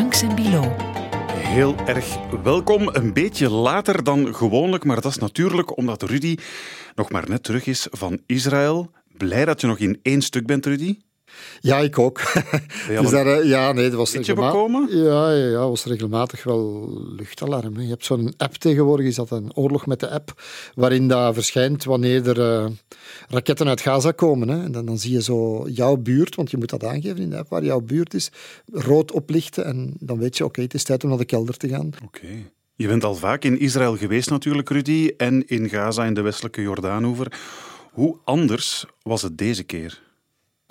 Frank Bilo. Heel erg welkom. Een beetje later dan gewoonlijk, maar dat is natuurlijk omdat Rudy nog maar net terug is van Israël. Blij dat je nog in één stuk bent, Rudy. Ja, ik ook. dus daar, eh, ja, nee, dat was bekomen? Ja, ja, ja, was regelmatig wel luchtalarm. Hè. Je hebt zo'n app tegenwoordig, is dat een oorlog met de app, waarin dat verschijnt wanneer er uh, raketten uit Gaza komen. Hè. En dan, dan zie je zo jouw buurt, want je moet dat aangeven in de app waar jouw buurt is, rood oplichten en dan weet je, oké, het is tijd om naar de kelder te gaan. Oké. Je bent al vaak in Israël geweest natuurlijk, Rudy, en in Gaza in de westelijke Jordaanoever. Hoe anders was het deze keer?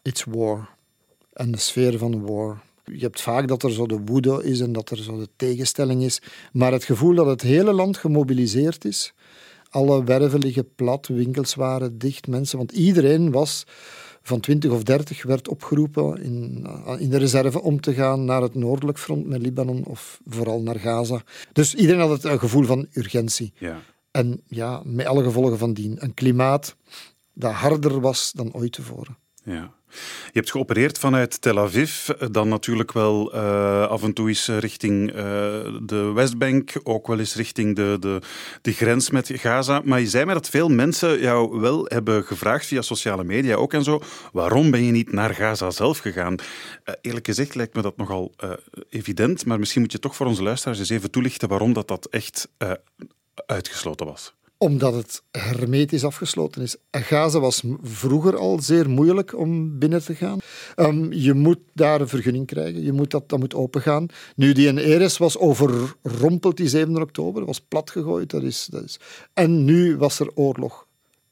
It's war. En de sfeer van war. Je hebt vaak dat er zo de woede is en dat er zo de tegenstelling is. Maar het gevoel dat het hele land gemobiliseerd is. Alle werven liggen plat, winkels waren dicht, mensen. Want iedereen was van 20 of 30 werd opgeroepen in, in de reserve om te gaan naar het noordelijk front met Libanon of vooral naar Gaza. Dus iedereen had het gevoel van urgentie. Ja. En ja, met alle gevolgen van dien. Een klimaat dat harder was dan ooit tevoren. Ja. Je hebt geopereerd vanuit Tel Aviv, dan natuurlijk wel uh, af en toe eens richting uh, de Westbank, ook wel eens richting de, de, de grens met Gaza. Maar je zei mij dat veel mensen jou wel hebben gevraagd via sociale media ook en zo, waarom ben je niet naar Gaza zelf gegaan? Uh, eerlijk gezegd lijkt me dat nogal evident, maar misschien moet je toch voor onze luisteraars eens even toelichten waarom dat, dat echt uitgesloten was omdat het hermetisch afgesloten is. Gaza was vroeger al zeer moeilijk om binnen te gaan. Um, je moet daar een vergunning krijgen. Je moet dat, dat moet opengaan. Nu, die in was overrompeld die 7 oktober. was platgegooid. Dat is, dat is. En nu was er oorlog.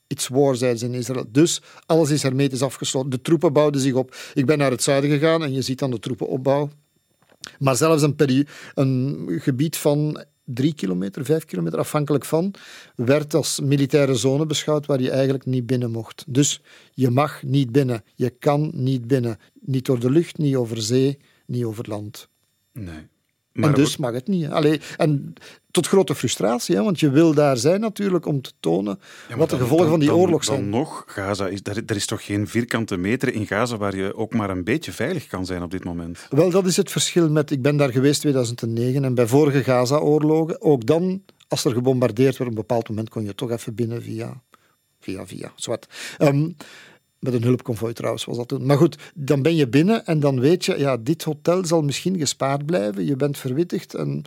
It's war, zeiden ze in Israël. Dus alles is hermetisch afgesloten. De troepen bouwden zich op. Ik ben naar het zuiden gegaan en je ziet dan de troepenopbouw. Maar zelfs een, een gebied van drie kilometer, vijf kilometer, afhankelijk van, werd als militaire zone beschouwd waar je eigenlijk niet binnen mocht. Dus je mag niet binnen, je kan niet binnen. Niet door de lucht, niet over zee, niet over land. Nee. Maar en dus mag het niet. Allee, en tot grote frustratie, hè, want je wil daar zijn natuurlijk om te tonen wat de gevolgen van die oorlog zijn. Dan nog, Gaza is, er, er, is toch geen vierkante meter in Gaza waar je ook maar een beetje veilig kan zijn op dit moment? Wel, dat is het verschil met... Ik ben daar geweest in 2009 en bij vorige Gaza-oorlogen, ook dan, als er gebombardeerd werd, op een bepaald moment kon je toch even binnen via... Via, via, zwart. Um, met een hulpconvoi trouwens was dat toen. Maar goed, dan ben je binnen en dan weet je, ja, dit hotel zal misschien gespaard blijven. Je bent verwittigd en,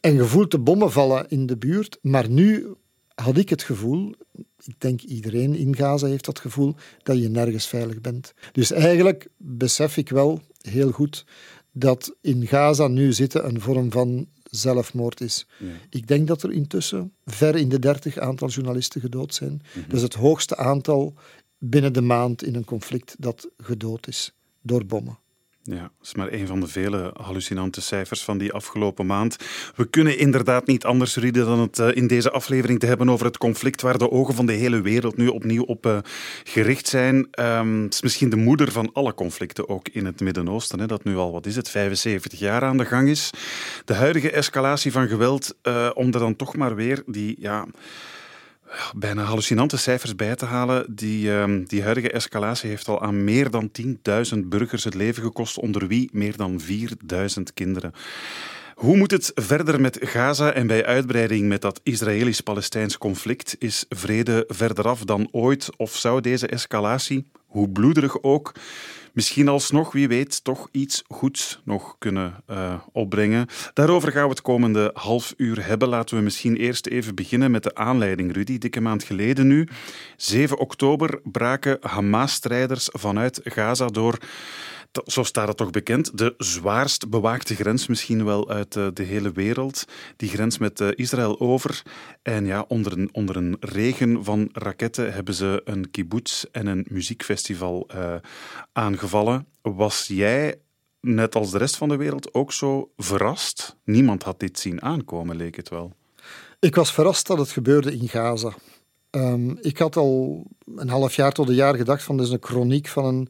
en je voelt de bommen vallen in de buurt. Maar nu had ik het gevoel, ik denk iedereen in Gaza heeft dat gevoel, dat je nergens veilig bent. Dus eigenlijk besef ik wel heel goed dat in Gaza nu zitten een vorm van zelfmoord is. Ik denk dat er intussen ver in de dertig aantal journalisten gedood zijn. Mhm. Dat is het hoogste aantal binnen de maand in een conflict dat gedood is door bommen. Ja, dat is maar een van de vele hallucinante cijfers van die afgelopen maand. We kunnen inderdaad niet anders, reden dan het eh, in deze aflevering te hebben over het conflict waar de ogen van de hele wereld nu opnieuw op uh, gericht zijn. Um, het is misschien de moeder van alle conflicten, ook in het Midden-Oosten, dat nu al, wat is het, 75 jaar aan de gang is. De huidige escalatie van geweld, uh, om er dan toch maar weer die... Ja, bijna hallucinante cijfers bij te halen. Die, uh, die huidige escalatie heeft al aan meer dan 10.000 burgers het leven gekost, onder wie meer dan 4.000 kinderen. Hoe moet het verder met Gaza en bij uitbreiding met dat Israëlisch-Palestijns conflict? Is vrede verder af dan ooit of zou deze escalatie, hoe bloederig ook, misschien alsnog, wie weet, toch iets goeds nog kunnen uh, opbrengen. Daarover gaan we het komende half uur hebben. Laten we misschien eerst even beginnen met de aanleiding, Rudy. Dikke maand geleden nu, 7 oktober, braken Hamas-strijders vanuit Gaza door zo staat het toch bekend, de zwaarst bewaakte grens misschien wel uit eh, de hele wereld. Die grens met eh, Israël over. En ja, onder een, onder een regen van raketten hebben ze een kibbutz en een muziekfestival uh, aangevallen. Was jij, net als de rest van de wereld, ook zo verrast? Niemand had dit zien aankomen, leek het wel. Ik was verrast dat het gebeurde in Gaza. Um, ik had al een half jaar tot een jaar gedacht van dit is een chroniek van een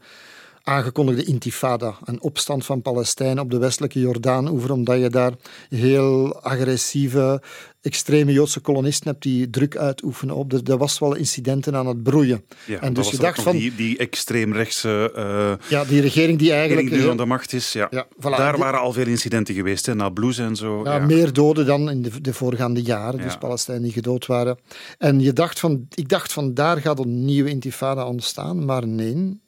aangekondigde intifada, een opstand van Palestijn op de westelijke Jordaan-oever, omdat je daar heel agressieve, extreme Joodse kolonisten hebt die druk uitoefenen op. Er, er was wel incidenten aan het broeien. Ja, en dus je dacht van... Die, die extreemrechtse... Uh, ja, die regering die eigenlijk... Die aan de macht is, ja. ja voilà, daar waren al veel incidenten geweest, hè, Nablus en zo. Ja, meer doden dan in de, de voorgaande jaren, dus Palestijn die gedood waren. En je dacht van, ik dacht van, daar gaat een nieuwe intifada ontstaan, maar nee,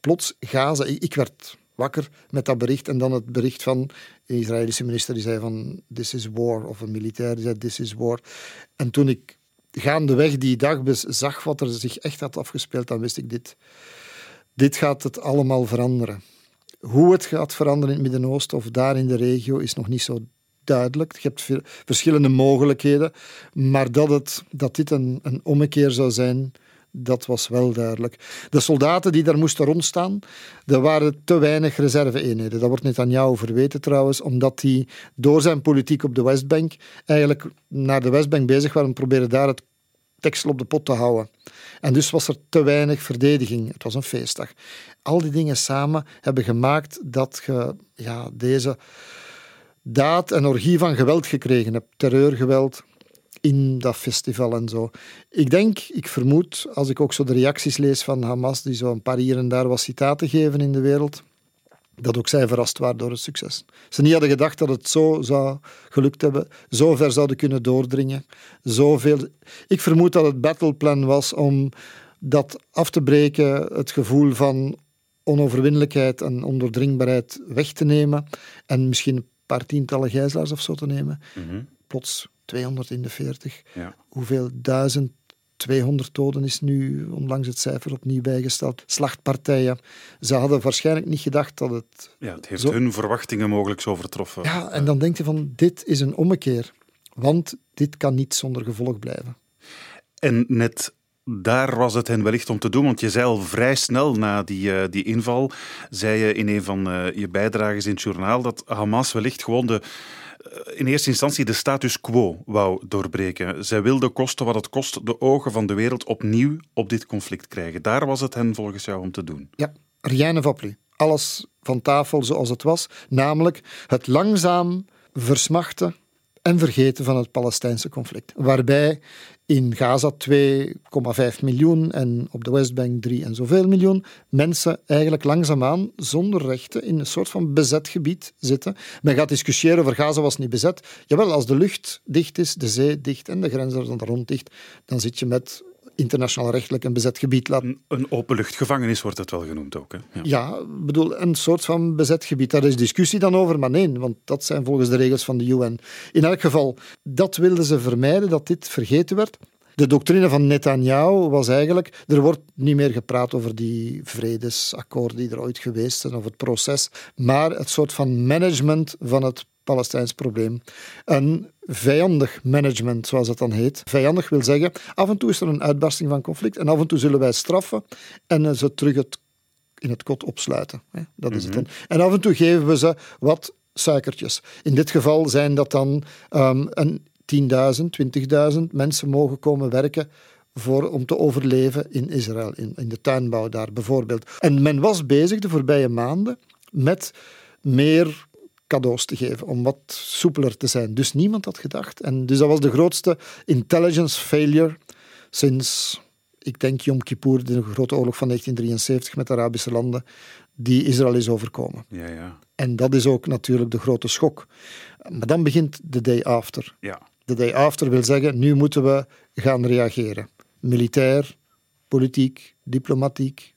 plots Gaza. Ik werd wakker met dat bericht en dan het bericht van de Israëlische minister die zei van this is war, of een militair die zei this is war. En toen ik gaandeweg die dag zag wat er zich echt had afgespeeld, dan wist ik dit. Dit gaat het allemaal veranderen. Hoe het gaat veranderen in het Midden-Oosten of daar in de regio is nog niet zo duidelijk. Je hebt veel, verschillende mogelijkheden, maar dat, het, dat dit een, een ommekeer zou zijn, dat was wel duidelijk. De soldaten die daar moesten rondstaan, er waren te weinig reserve-eenheden. Dat wordt net aan jou verweten trouwens, omdat hij door zijn politiek op de Westbank eigenlijk naar de Westbank bezig waren proberen daar het tekstel op de pot te houden. En dus was er te weinig verdediging. Het was een feestdag. Al die dingen samen hebben gemaakt dat je ja, deze daad en orgie van geweld gekregen hebt. Terreurgeweld, in dat festival en zo. Ik denk, ik vermoed, als ik ook zo de reacties lees van Hamas, die zo een paar hier en daar wat citaten geven in de wereld, dat ook zij verrast waren door het succes. Ze niet hadden gedacht dat het zo zou gelukt hebben, zo ver zouden kunnen doordringen. Zoveel... Ik vermoed dat het battleplan was om dat af te breken, het gevoel van onoverwinnelijkheid en ondoordringbaarheid weg te nemen en misschien een paar tientallen gijzelaars of zo te nemen. Mm Plots 200 in de 40. Ja. Hoeveel 1200 doden is nu onlangs het cijfer opnieuw bijgesteld. Slachtpartijen. Ze hadden waarschijnlijk niet gedacht dat het. Ja, het heeft hun verwachtingen mogelijk zo overtroffen. Ja, en dan denk je van: dit is een ommekeer. Want dit kan niet zonder gevolg blijven. En net daar was het hen wellicht om te doen, want je zei al vrij snel na die, uh, die inval, zei je in een van uh, je bijdrages in het journaal, dat Hamas wellicht gewoon de, in eerste instantie de status quo wou doorbreken. Zij wilde kosten wat het kost de ogen van de wereld opnieuw op dit conflict krijgen. Daar was het hen volgens jou om te doen. Ja, rien ne. Alles van tafel zoals het was, namelijk het langzaam versmachten en vergeten van het Palestijnse conflict. Waarbij in Gaza 2,5 miljoen en op de Westbank 3 en zoveel miljoen mensen eigenlijk langzaamaan zonder rechten in een soort van bezet gebied zitten. Men gaat discussiëren over Gaza was niet bezet. Jawel, als de lucht dicht is, de zee dicht en de grenzen rond dicht, dan zit je met internationaal rechtelijk een bezet gebied laten. Een openluchtgevangenis wordt het wel genoemd ook. Hè? Ja, ja bedoel, een soort van bezet gebied. Daar is discussie dan over, maar nee, want dat zijn volgens de regels van de UN. In elk geval, dat wilden ze vermijden, dat dit vergeten werd. De doctrine van Netanyahu was eigenlijk, er wordt niet meer gepraat over die vredesakkoorden die er ooit geweest zijn, of het proces, maar het soort van management van het Palestijns probleem. Een vijandig management, zoals het dan heet. Vijandig wil zeggen, af en toe is er een uitbarsting van conflict en af en toe zullen wij straffen en ze terug het, in het kot opsluiten. Dat is het mhm. dan. En af en toe geven we ze wat suikertjes. In dit geval zijn dat dan um, een 10.000, 20.000 mensen mogen komen werken voor, om te overleven in Israël, in, in de tuinbouw daar bijvoorbeeld. En men was bezig de voorbije maanden met meer cadeaus te geven, om wat soepeler te zijn. Dus niemand had gedacht. En dus dat was de grootste intelligence failure sinds, ik denk, Yom Kippur, de grote oorlog van 1973 met de Arabische landen, die Israël is overkomen. Ja, ja. En dat is ook natuurlijk de grote schok. Maar dan begint de day after. Ja. De day after wil zeggen, nu moeten we gaan reageren. Militair, politiek, diplomatiek,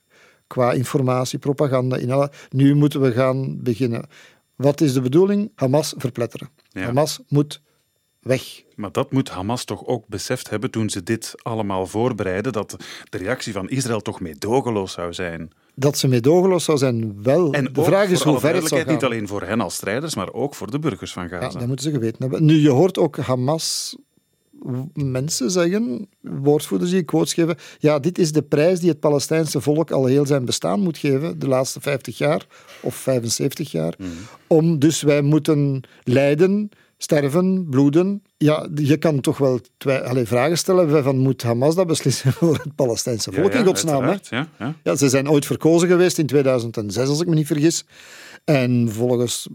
qua informatie, propaganda. In alle, nu moeten we gaan beginnen. Wat is de bedoeling? Hamas verpletteren. Hamas moet weg. Maar dat moet Hamas toch ook beseft hebben toen ze dit allemaal voorbereiden, dat de reactie van Israël toch meedogenloos zou zijn. Dat ze meedogenloos zou zijn, wel. En de vraag is hoe ver het zou gaan. Niet alleen voor hen als strijders, maar ook voor de burgers van Gaza. Ja, dat moeten ze geweten hebben. Nu, je hoort ook Hamas mensen zeggen, woordvoerders die quotes geven, ja, dit is de prijs die het Palestijnse volk al heel zijn bestaan moet geven, de laatste 50 jaar of 75 jaar, mhm. om dus wij moeten lijden sterven, bloeden. Ja, je kan toch wel twee, vragen stellen van moet Hamas dat beslissen voor het Palestijnse volk in godsnaam? Ja, ja. ja, ze zijn ooit verkozen geweest in 2006, als ik me niet vergis. En volgens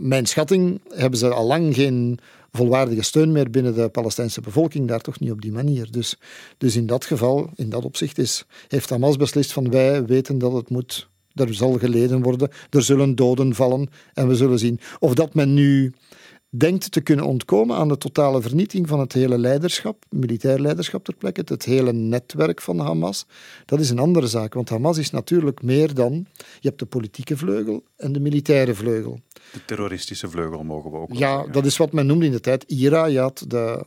mijn schatting hebben ze al lang geen volwaardige steun meer binnen de Palestijnse bevolking, daar toch niet op die manier. Dus, dus in dat geval, in dat opzicht, is, heeft Hamas beslist van wij weten dat het moet, er zal geleden worden, er zullen doden vallen en we zullen zien. Of dat men nu denkt te kunnen ontkomen aan de totale vernietiging van het hele leiderschap, militair leiderschap ter plekke, het hele netwerk van Hamas, dat is een andere zaak. Want Hamas is natuurlijk meer dan, je hebt de politieke vleugel en de militaire vleugel. De terroristische vleugel mogen we ook Ja, dat is wat men noemde in de tijd IRA. Je had de,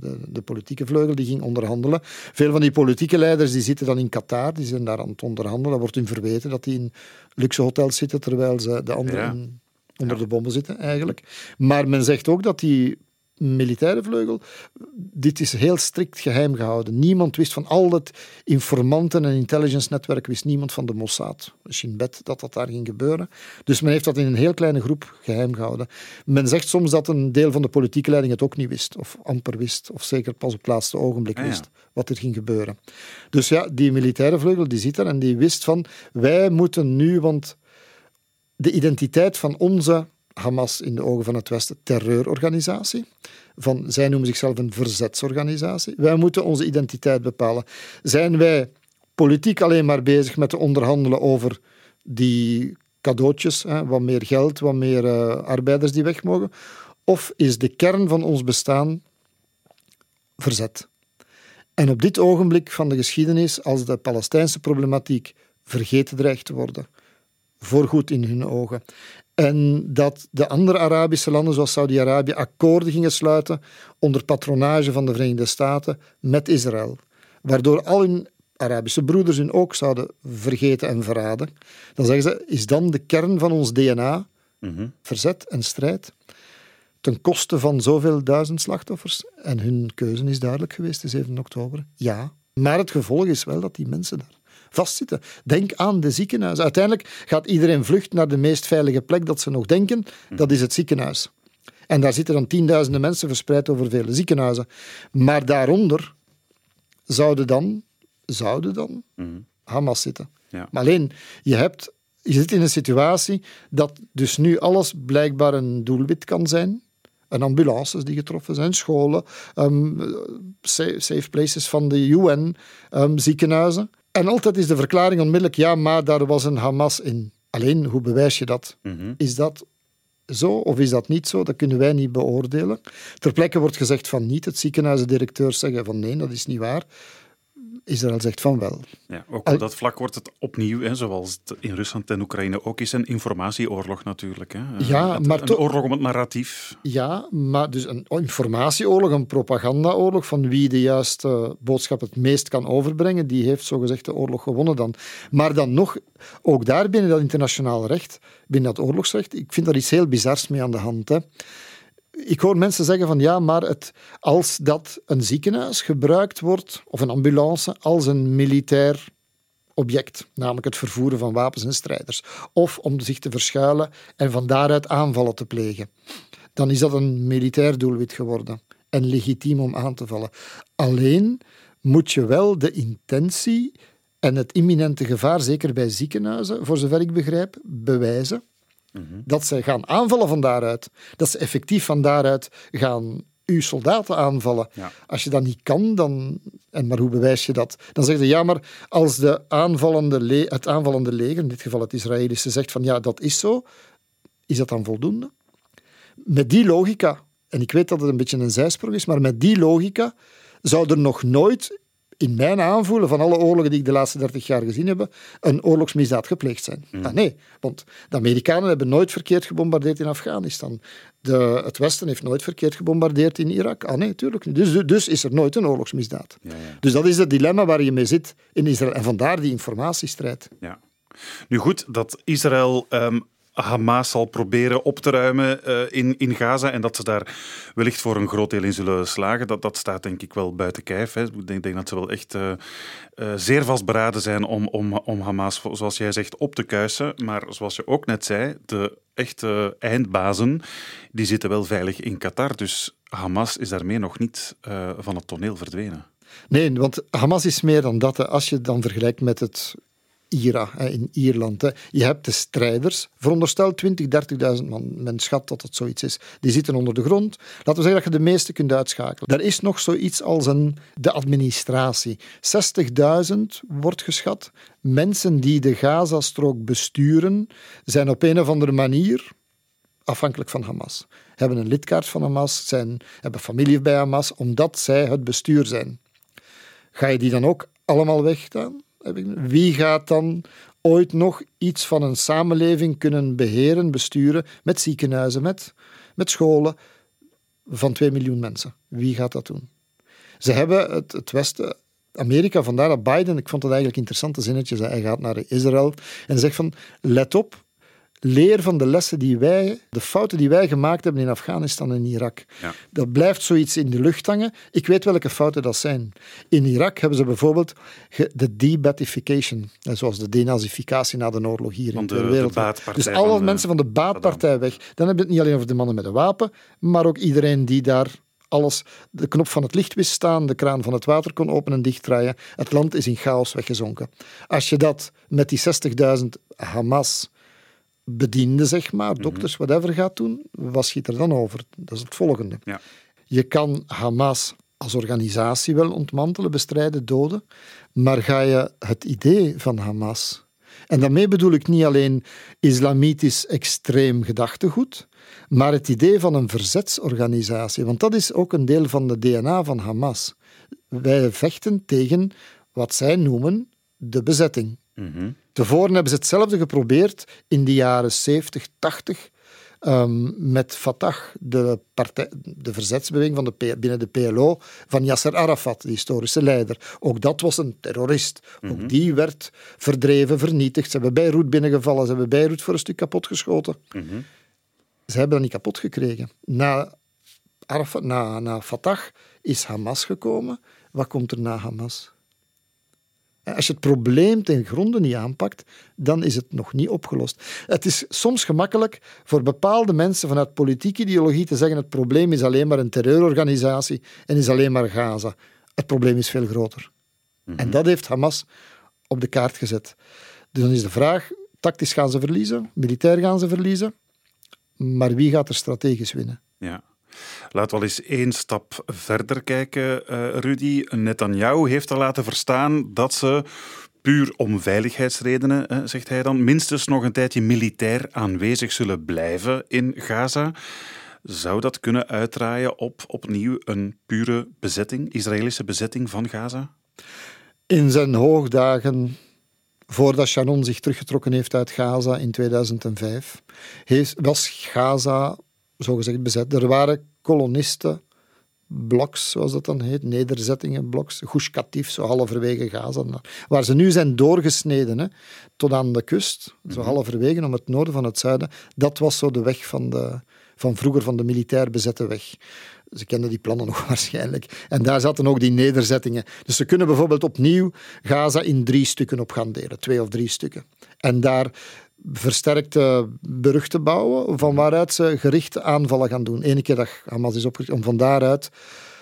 de, de, politieke vleugel die ging onderhandelen. Veel van die politieke leiders die zitten dan in Qatar, die zijn daar aan het onderhandelen. Dat wordt hun verweten dat die in luxe hotels zitten, terwijl ze de anderen onder de bommen zitten eigenlijk. Maar men zegt ook dat die militaire vleugel, dit is heel strikt geheim gehouden. Niemand wist van al dat informanten- en intelligence-netwerk, wist niemand van de Mossad, Shin Bet, dat dat daar ging gebeuren. Dus men heeft dat in een heel kleine groep geheim gehouden. Men zegt soms dat een deel van de politieke leiding het ook niet wist, of amper wist, of zeker pas op het laatste ogenblik ah, wist wat er ging gebeuren. Dus ja, die militaire vleugel die zit er en die wist van, wij moeten nu, want de identiteit van onze Hamas in de ogen van het Westen terreurorganisatie. Van, zij noemen zichzelf een verzetsorganisatie. Wij moeten onze identiteit bepalen. Zijn wij politiek alleen maar bezig met te onderhandelen over die cadeautjes, hè, wat meer geld, wat meer uh, arbeiders die weg mogen? Of is de kern van ons bestaan verzet? En op dit ogenblik van de geschiedenis, als de Palestijnse problematiek vergeten dreigt te worden, voorgoed in hun ogen. En dat de andere Arabische landen, zoals Saudi-Arabië, akkoorden gingen sluiten onder patronage van de Verenigde Staten met Israël. Waardoor al hun Arabische broeders hun ook zouden vergeten en verraden. Dan zeggen ze, is dan de kern van ons DNA mhm. verzet en strijd ten koste van zoveel duizend slachtoffers? En hun keuze is duidelijk geweest, de 7 oktober. Ja. Maar het gevolg is wel dat die mensen daar vastzitten. Denk aan de ziekenhuizen. Uiteindelijk gaat iedereen vluchten naar de meest veilige plek dat ze nog denken. Dat is het ziekenhuis. En daar zitten dan tienduizenden mensen verspreid over vele ziekenhuizen. Maar daaronder zouden dan, zouden dan mhm. Hamas zitten. Ja. Maar alleen, je, hebt, je zit in een situatie dat dus nu alles blijkbaar een doelwit kan zijn. En ambulances die getroffen zijn, scholen, um, safe places van de UN, um, ziekenhuizen. En altijd is de verklaring onmiddellijk, ja, maar daar was een Hamas in. Alleen, hoe bewijs je dat? Mhm. Is dat zo of is dat niet zo? Dat kunnen wij niet beoordelen. Ter plekke wordt gezegd van niet. Het ziekenhuisdirecteurs zeggen van nee, dat is niet waar. Israël zegt van wel. Ja, ook op dat vlak wordt het opnieuw, hè, zoals het in Rusland en Oekraïne ook is, een informatieoorlog natuurlijk. Hè. Ja, het, maar een oorlog om het narratief. Ja, maar dus een informatieoorlog, een propagandaoorlog van wie de juiste boodschap het meest kan overbrengen, die heeft zogezegd de oorlog gewonnen dan. Maar dan nog, ook daar binnen dat internationaal recht, binnen dat oorlogsrecht, ik vind daar iets heel bizars mee aan de hand. Hè ik hoor mensen zeggen van ja, maar het, als dat een ziekenhuis gebruikt wordt, of een ambulance, als een militair object, namelijk het vervoeren van wapens en strijders, of om zich te verschuilen en van daaruit aanvallen te plegen, dan is dat een militair doelwit geworden en legitiem om aan te vallen. Alleen moet je wel de intentie en het imminente gevaar, zeker bij ziekenhuizen, voor zover ik begrijp, bewijzen. Dat ze gaan aanvallen van daaruit. Dat ze effectief van daaruit gaan uw soldaten aanvallen. Als je dat niet kan, dan... En maar hoe bewijs je dat? Dan zeg je, ja, maar als de aanvallende het aanvallende leger, in dit geval het Israëlische, zegt van ja, dat is zo, is dat dan voldoende? Met die logica, en ik weet dat het een beetje een zijsprong is, maar met die logica zou er nog nooit in mijn aanvoelen van alle oorlogen die ik de laatste 30 jaar gezien heb, een oorlogsmisdaad gepleegd zijn. Mm. Ah, nee, want de Amerikanen hebben nooit verkeerd gebombardeerd in Afghanistan. De, het Westen heeft nooit verkeerd gebombardeerd in Irak. Ah nee, tuurlijk niet. Dus, dus is er nooit een oorlogsmisdaad. Ja, ja. Dus dat is het dilemma waar je mee zit in Israël. En vandaar die informatiestrijd. Ja. Nu goed, dat Israël um, Hamas zal proberen op te ruimen uh, in, in Gaza en dat ze daar wellicht voor een groot deel in zullen slagen, dat, dat staat denk ik wel buiten kijf. Hè. Ik denk, denk dat ze wel echt uh, uh, zeer vastberaden zijn om, om, om Hamas, zoals jij zegt, op te kuisen. Maar zoals je ook net zei, de echte eindbazen, die zitten wel veilig in Qatar. Dus Hamas is daarmee nog niet van het toneel verdwenen. Nee, want Hamas is meer dan dat. Als je dan vergelijkt met het IRA in Ierland. Je hebt de strijders, veronderstel 20, 30.000 man, men schat dat het zoiets is, die zitten onder de grond. Laten we zeggen dat je de meeste kunt uitschakelen. Er is nog zoiets als een, de administratie. 60.000 wordt geschat. Mensen die de Gazastrook besturen, zijn op een of andere manier afhankelijk van Hamas. Hebben een lidkaart van Hamas, zijn, hebben familie bij Hamas, omdat zij het bestuur zijn. Ga je die dan ook allemaal weggaan? Wie gaat dan ooit nog iets van een samenleving kunnen beheren, besturen met ziekenhuizen, met, met scholen van 2 miljoen mensen? Wie gaat dat doen? Ze hebben het, het Westen, Amerika, vandaar dat Biden, ik vond het eigenlijk interessante zinnetje, hij gaat naar Israël en zegt van, let op, leer van de lessen die wij, de fouten die wij gemaakt hebben in Afghanistan en Irak. Ja. Dat blijft zoiets in de lucht hangen. Ik weet welke fouten dat zijn. In Irak hebben ze bijvoorbeeld de debatification, zoals de denazificatie na de oorlog hier in de, wereld. dus alle mensen van de baatpartij weg. Dan hebben we het niet alleen over de mannen met een wapen, maar ook iedereen die daar alles, de knop van het licht wist staan, de kraan van het water kon openen en dichtdraaien. Het land is in chaos weggezonken. Als je dat met die 60.000 Hamas bediende, zeg maar, mhm. dokters, whatever, gaat doen, wat schiet er dan over? Dat is het volgende. Ja. Je kan Hamas als organisatie wel ontmantelen, bestrijden, doden, maar ga je het idee van Hamas, en daarmee bedoel ik niet alleen islamitisch extreem gedachtegoed, maar het idee van een verzetsorganisatie, want dat is ook een deel van de DNA van Hamas. Wij vechten tegen wat zij noemen de bezetting. Mm Tevoren hebben ze hetzelfde geprobeerd in de jaren 70, 80. Um, met Fatah, de, partij, de verzetsbeweging van de, binnen de PLO van Yasser Arafat, de historische leider. Ook dat was een terrorist. Ook mhm. die werd verdreven, vernietigd. Ze hebben Beirut binnengevallen, ze hebben Beirut voor een stuk kapotgeschoten. Mm Ze hebben dat niet kapot gekregen. Na, Arafat, na, na Fatah is Hamas gekomen. Wat komt er na Hamas? Als je het probleem ten gronde niet aanpakt, dan is het nog niet opgelost. Het is soms gemakkelijk voor bepaalde mensen vanuit politieke ideologie te zeggen het probleem is alleen maar een terreurorganisatie en is alleen maar Gaza. Het probleem is veel groter. En mhm. dat heeft Hamas op de kaart gezet. Dus dan is de vraag, tactisch gaan ze verliezen, militair gaan ze verliezen, maar wie gaat er strategisch winnen? Ja. Laten we al eens één stap verder kijken, uh, Rudy. Netanyahu heeft al laten verstaan dat ze puur om veiligheidsredenen, zegt hij dan, minstens nog een tijdje militair aanwezig zullen blijven in Gaza. Zou dat kunnen uitdraaien op opnieuw een pure bezetting, Israëlische bezetting van Gaza? In zijn hoogdagen, voordat Shannon zich teruggetrokken heeft uit Gaza in 2005, was Gaza zogezegd bezet. Er waren kolonisten, bloks, zoals dat dan heet, nederzettingen, bloks, zo halverwege Gaza, waar ze nu zijn doorgesneden, hè, tot aan de kust, zo mhm. halverwege om het noorden van het zuiden. Dat was zo de weg van, de, van vroeger, van de militair bezette weg. Ze kenden die plannen nog waarschijnlijk. En daar zaten ook die nederzettingen. Dus ze kunnen bijvoorbeeld opnieuw Gaza in drie stukken op gaan delen, twee of drie stukken. En daar versterkte brug bouwen, van waaruit ze gerichte aanvallen gaan doen. Eén keer dat Hamas is opgericht, om van daaruit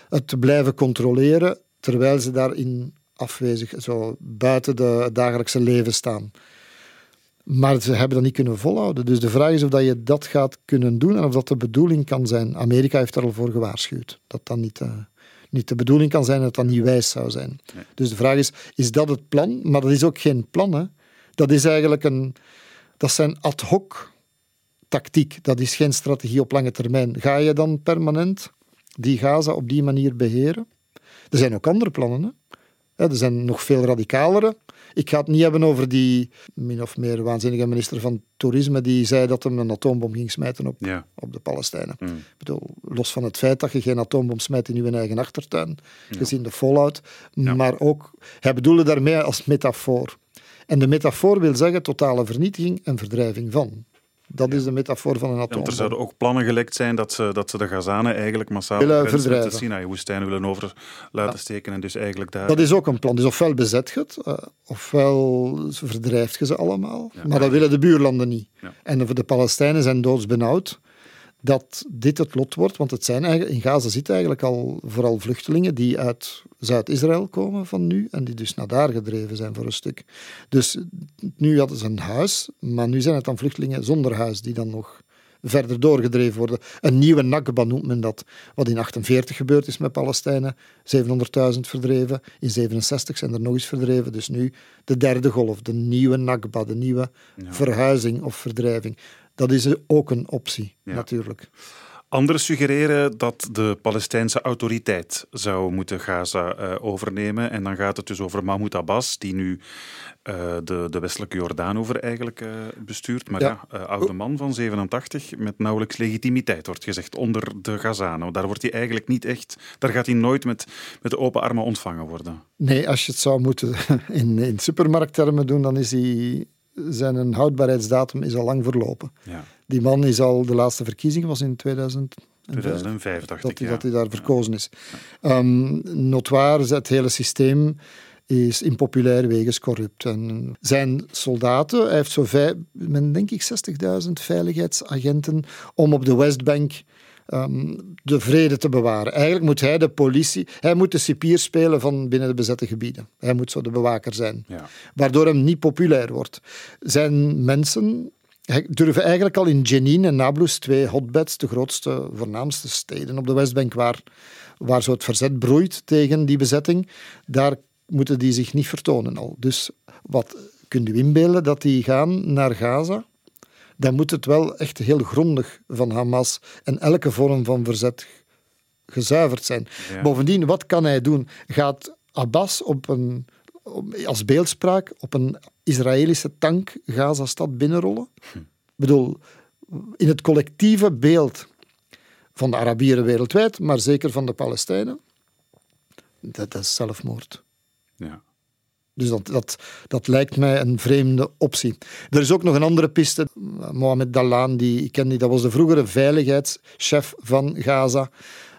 het te blijven controleren, terwijl ze daarin afwezig, zo buiten de dagelijkse leven staan. Maar ze hebben dat niet kunnen volhouden. Dus de vraag is of dat je dat gaat kunnen doen en of dat de bedoeling kan zijn. Amerika heeft er al voor gewaarschuwd. Dat dat niet, uh, niet de bedoeling kan zijn en dat dat niet wijs zou zijn. Dus de vraag is, is dat het plan? Maar dat is ook geen plan. Hè? Dat is eigenlijk een, dat zijn ad hoc tactiek. Dat is geen strategie op lange termijn. Ga je dan permanent die Gaza op die manier beheren? Er zijn ook andere plannen. Hè? Er zijn nog veel radicalere. Ik ga het niet hebben over die min of meer waanzinnige minister van Toerisme die zei dat hem een atoombom ging smijten op, op de Palestijnen. Mm. Ik bedoel, los van het feit dat je geen atoombom smijt in je eigen achtertuin, gezien de fallout. Maar ook, hij bedoelde daarmee als metafoor. En de metafoor wil zeggen totale vernietiging en verdrijving van. Dat is de metafoor van een atoombom. Want er zouden ook plannen gelekt zijn dat ze, dat ze de Gazanen eigenlijk massaal Willen de met de verdrijven. Sinai-woestijn willen over laten steken en dus eigenlijk daar... Dat is ook een plan. Dus ofwel bezet je het, eh, ofwel verdrijft je ze allemaal. Maar dat willen de buurlanden niet. En de Palestijnen zijn doodsbenauwd dat dit het lot wordt. Want het zijn eigenlijk, in Gaza zitten eigenlijk al vooral vluchtelingen die uit Zuid-Israël komen van nu en die dus naar daar gedreven zijn voor een stuk. Dus nu hadden ze een huis, maar nu zijn het dan vluchtelingen zonder huis die dan nog verder doorgedreven worden. Een nieuwe Nakba noemt men dat. Wat in 48 gebeurd is met Palestijnen. 700.000 verdreven. In 67 zijn er nog eens verdreven. Dus nu de derde golf. De nieuwe Nakba. De nieuwe verhuizing of verdrijving. Dat is ook een optie, Ja. natuurlijk. Anderen suggereren dat de Palestijnse autoriteit zou moeten Gaza eh, overnemen. En dan gaat het dus over Mahmoud Abbas, die nu eh, de, de westelijke Jordaanover eigenlijk eh, bestuurt. Maar ja, Ja. oude man van 87 met nauwelijks legitimiteit, wordt gezegd, onder de Gazanen. Daar wordt hij eigenlijk niet echt... Daar gaat hij nooit met, met open armen ontvangen worden. Nee, als je het zou moeten in, in supermarkttermen doen, dan is die, zijn houdbaarheidsdatum is al lang verlopen. Ja, Die man is al, de laatste verkiezing was in 2000. 2005 dacht dat, ik, hij, ja. dat hij daar verkozen is. Ehm notwaar, het hele systeem is impopulair wegens corrupt. En zijn soldaten, hij heeft zo vij, men denk ik 60.000 veiligheidsagenten om op de Westbank ehm, de vrede te bewaren. Eigenlijk moet hij de politie, hij moet de cipier spelen van binnen de bezette gebieden. Hij moet zo de bewaker zijn Ja. waardoor hem niet populair wordt. Zijn mensen durven eigenlijk al in Jenin en Nablus, twee hotbeds, de grootste, voornaamste steden op de Westbank, waar, waar zo het verzet broeit tegen die bezetting, daar moeten die zich niet vertonen al. Dus wat kunt u inbeelden dat die gaan naar Gaza? Dan moet het wel echt heel grondig van Hamas en elke vorm van verzet gezuiverd zijn. Ja. Bovendien, wat kan hij doen? Gaat Abbas op een, op- als beeldspraak op een Israëlische tank Gaza-stad binnenrollen? Ik bedoel, in het collectieve beeld van de Arabieren wereldwijd, maar zeker van de Palestijnen, dat is zelfmoord. Ja. Dus dat, dat, dat lijkt mij een vreemde optie. Er is ook nog een andere piste. Mohamed Dalaan, die ik ken, die, dat was de vroegere veiligheidschef van Gaza.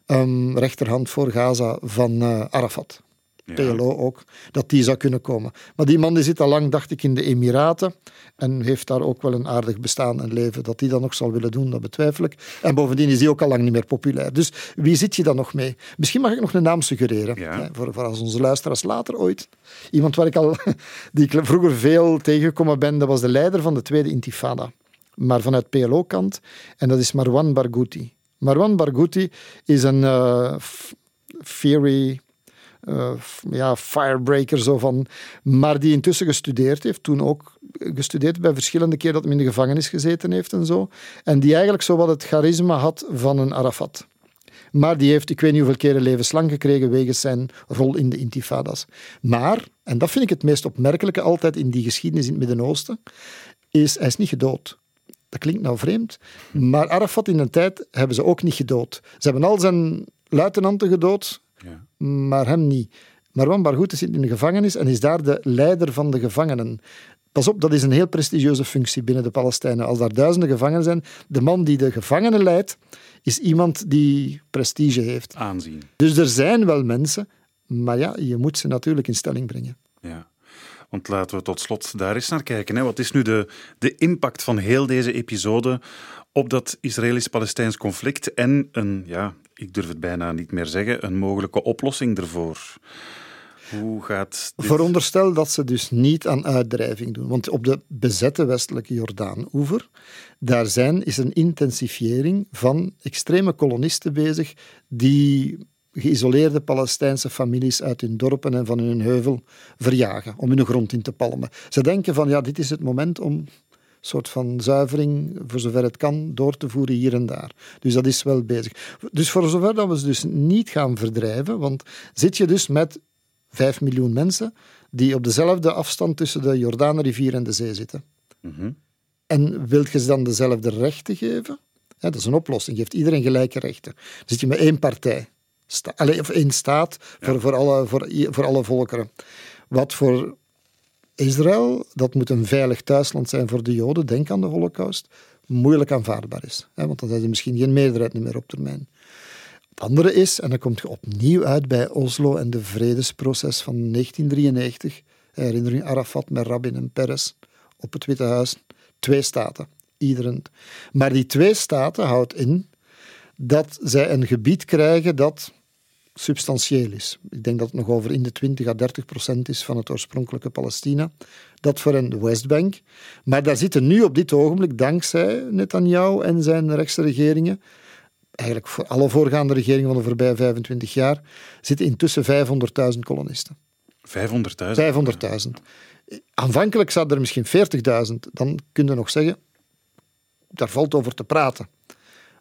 Ehm, rechterhand voor Gaza van eh, Arafat. Ja. PLO ook, dat die zou kunnen komen. Maar die man die zit al lang, dacht ik, in de Emiraten en heeft daar ook wel een aardig bestaan en leven. Dat die dat nog zal willen doen, dat betwijfel ik. En bovendien is die ook al lang niet meer populair. Dus wie zit je dan nog mee? Misschien mag ik nog een naam suggereren, Ja. hè, voor, voor als onze luisteraars later ooit. Iemand waar ik al, die ik vroeger veel tegengekomen ben, dat was de leider van de Tweede Intifada. Maar vanuit PLO-kant. En dat is Marwan Barghouti. Marwan Barghouti is een eh, f- Eh, ja, firebreaker zo van, maar die intussen gestudeerd heeft, toen ook gestudeerd bij verschillende keren dat hij in de gevangenis gezeten heeft en zo, en die eigenlijk zo wat het charisma had van een Arafat. Maar die heeft, ik weet niet hoeveel keren levenslang gekregen wegens zijn rol in de intifadas. Maar, en dat vind ik het meest opmerkelijke altijd in die geschiedenis in het Midden-Oosten, is hij is niet gedood. Dat klinkt nou vreemd, maar Arafat in een tijd hebben ze ook niet gedood. Ze hebben al zijn luitenanten gedood, Ja. maar hem niet. Marwan Barghouti zit in de gevangenis en is daar de leider van de gevangenen. Pas op, dat is een heel prestigieuze functie binnen de Palestijnen. Als daar duizenden gevangenen zijn, de man die de gevangenen leidt, is iemand die prestige heeft. Aanzien. Dus er zijn wel mensen, maar ja, je moet ze natuurlijk in stelling brengen. Ja. Want laten we tot slot daar eens naar kijken. Hè. Wat is nu de, de impact van heel deze episode op dat Israëlisch-Palestijns conflict en een, ja, ik durf het bijna niet meer zeggen, een mogelijke oplossing ervoor? Hoe gaat dit? Veronderstel dat ze dus niet aan uitdrijving doen. Want op de bezette westelijke Jordaan-oever, daar zijn, is een intensifiering van extreme kolonisten bezig die geïsoleerde Palestijnse families uit hun dorpen en van hun heuvel verjagen, om hun grond in te palmen. Ze denken van, ja, dit is het moment om soort van zuivering, voor zover het kan, door te voeren hier en daar. Dus dat is wel bezig. Dus voor zover dat we ze dus niet gaan verdrijven, want zit je dus met 5 miljoen mensen die op dezelfde afstand tussen de Jordaanrivier en de zee zitten. Mhm. En wilt je ze dan dezelfde rechten geven? Ja, dat is een oplossing. Geeft iedereen gelijke rechten. Dan zit je met één partij. Sta, of één staat voor, voor, alle, voor, voor alle volkeren. Wat voor Israël, dat moet een veilig thuisland zijn voor de Joden. Denk aan de Holocaust. moeilijk aanvaardbaar is. Hè, want dan zijn ze misschien geen meerderheid meer op termijn. Het andere is, en dan komt je opnieuw uit bij Oslo en de vredesproces van 1993. Herinnering Arafat met Rabin en Peres op het Witte Huis. Twee staten. Iedereen. Maar die twee staten houdt in dat zij een gebied krijgen dat substantieel is. Ik denk dat het nog over in de 20 à 30 procent is van het oorspronkelijke Palestina. Dat voor hen de Westbank. Maar daar zitten nu op dit ogenblik, dankzij Netanyahu en zijn rechtse regeringen, eigenlijk voor alle voorgaande regeringen van de voorbije 25 jaar, zitten intussen 500.000 kolonisten. 500.000? 500.000. Aanvankelijk zaten er misschien 40.000. Dan kun je nog zeggen, daar valt over te praten.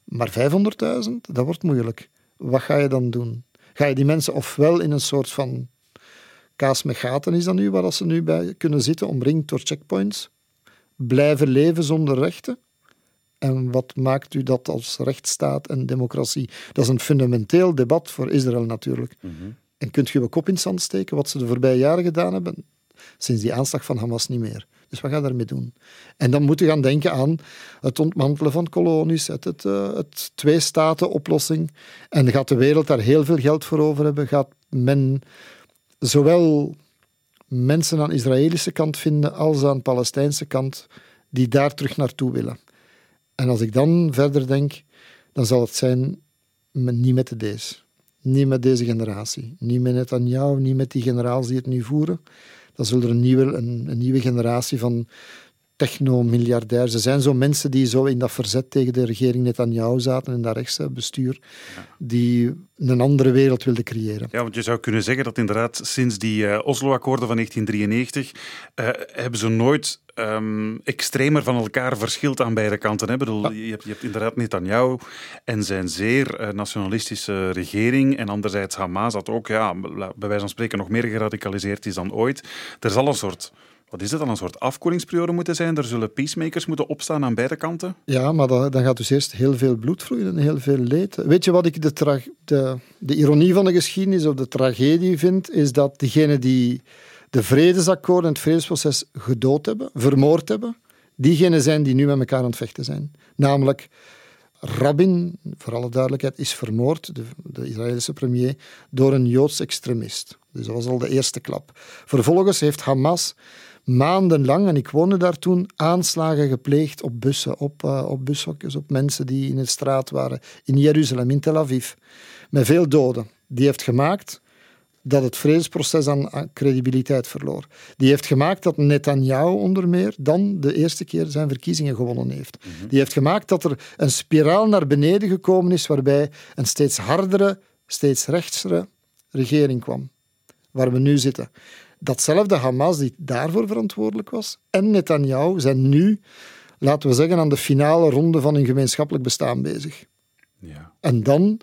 Maar 500.000, dat wordt moeilijk. Wat ga je dan doen? Ga je die mensen ofwel in een soort van kaas met gaten, is dat nu waar ze nu bij kunnen zitten, omringd door checkpoints, blijven leven zonder rechten? En wat maakt u dat als rechtsstaat en democratie? Dat is een fundamenteel debat voor Israël natuurlijk. Mhm. En kunt je je kop in het zand steken wat ze de voorbije jaren gedaan hebben? Sinds die aanslag van Hamas niet meer. Dus wat ga je daarmee doen? En dan moet je gaan denken aan het ontmantelen van kolonies, het, het, uh, het twee-staten-oplossing. En gaat de wereld daar heel veel geld voor over hebben? Gaat men zowel mensen aan de Israëlische kant vinden als aan de Palestijnse kant die daar terug naartoe willen? En als ik dan verder denk, dan zal het zijn niet met de. Niet met deze generatie. Niet met Netanyahu, niet met die generaals die het nu voeren dan zullen er een nieuwe, een, een nieuwe generatie van techno-miljardairs. Er zijn zo mensen die zo in dat verzet tegen de regering Netanyahu zaten in dat rechtse bestuur, die een andere wereld wilden creëren. Ja, want je zou kunnen zeggen dat inderdaad sinds die uh, Oslo-akkoorden van 1993 uh, hebben ze nooit um, extremer van elkaar verschilt aan beide kanten. Hè? Bedoel, je, hebt, je hebt inderdaad Netanyahu en zijn zeer uh, nationalistische regering. En anderzijds Hamas, dat ook ja, bij wijze van spreken nog meer geradicaliseerd is dan ooit. Er zal een soort wat is het dan, een soort afkoelingsperiode moeten zijn? Er zullen peacemakers moeten opstaan aan beide kanten? Ja, maar dan, dan gaat dus eerst heel veel bloed vloeien en heel veel leed. Weet je wat ik de, de, de ironie van de geschiedenis of de tragedie vind? Is dat diegenen die de vredesakkoorden en het vredesproces gedood hebben, vermoord hebben, diegenen zijn die nu met elkaar aan het vechten zijn. Namelijk Rabin, voor alle duidelijkheid, is vermoord, de, de, Israëlische premier, door een Joods extremist. Dus dat was al de eerste klap. Vervolgens heeft Hamas maandenlang, en ik woonde daar toen, aanslagen gepleegd op bussen, op, uh, op bushokjes, op mensen die in de straat waren, in Jeruzalem, in Tel Aviv, met veel doden. Die heeft gemaakt dat het vredesproces aan credibiliteit verloor. Die heeft gemaakt dat Netanyahu onder meer dan de eerste keer zijn verkiezingen gewonnen heeft. Mhm. Die heeft gemaakt dat er een spiraal naar beneden gekomen is waarbij een steeds hardere, steeds rechtsere regering kwam. Waar we nu zitten. Datzelfde Hamas die daarvoor verantwoordelijk was en Netanyahu zijn nu, laten we zeggen, aan de finale ronde van hun gemeenschappelijk bestaan bezig. Ja. En dan,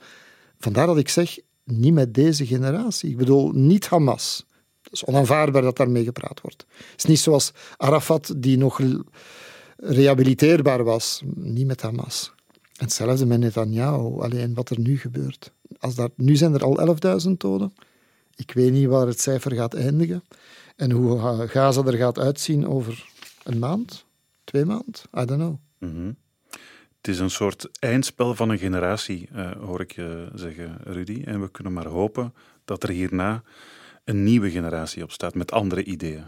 vandaar dat ik zeg, niet met deze generatie. Ik bedoel, niet Hamas. Het is onaanvaardbaar dat daarmee gepraat wordt. Het is niet zoals Arafat, die nog rehabiliteerbaar was. Niet met Hamas. Hetzelfde met Netanyahu. Alleen wat er nu gebeurt. Als dat, nu zijn er al 11.000 doden. Ik weet niet waar het cijfer gaat eindigen. En hoe Gaza er gaat uitzien over een maand, twee maanden. I don't know. Mm -hmm. Het is een soort eindspel van een generatie, uh, hoor ik je zeggen, Rudy. En we kunnen maar hopen dat er hierna een nieuwe generatie op staat met andere ideeën.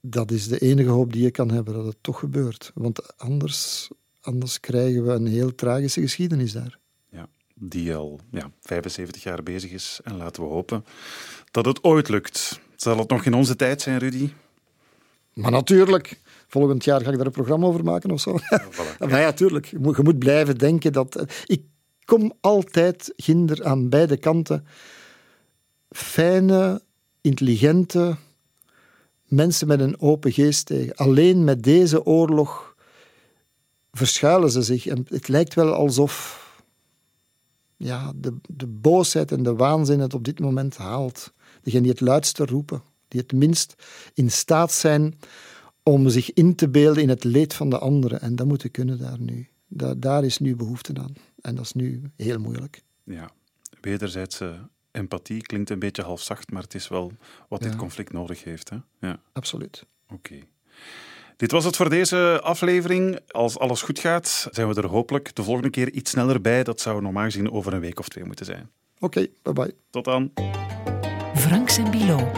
Dat is de enige hoop die je kan hebben, dat het toch gebeurt. Want anders, anders krijgen we een heel tragische geschiedenis daar. Die al ja, 75 jaar bezig is. En laten we hopen dat het ooit lukt. Zal het nog in onze tijd zijn, Rudy? Maar natuurlijk. Volgend jaar ga ik daar een programma over maken of zo. Ja, voilà. maar ja, tuurlijk. Je moet, je moet blijven denken dat... Ik kom altijd ginder aan beide kanten fijne, intelligente mensen met een open geest tegen. Alleen met deze oorlog verschuilen ze zich. En het lijkt wel alsof ja, de, de boosheid en de waanzin het op dit moment haalt. Degenen die het luidste roepen, die het minst in staat zijn om zich in te beelden in het leed van de anderen. En dat moeten kunnen daar nu. Da daar is nu behoefte aan. En dat is nu heel moeilijk. Ja, wederzijdse empathie klinkt een beetje halfzacht, maar het is wel wat Ja. dit conflict nodig heeft. Hè? Ja, Absoluut. oké. Dit was het voor deze aflevering. Als alles goed gaat, zijn we er hopelijk de volgende keer iets sneller bij. Dat zou normaal gezien over een week of twee moeten zijn. Oké, bye bye. Tot dan. Franks en Bilo.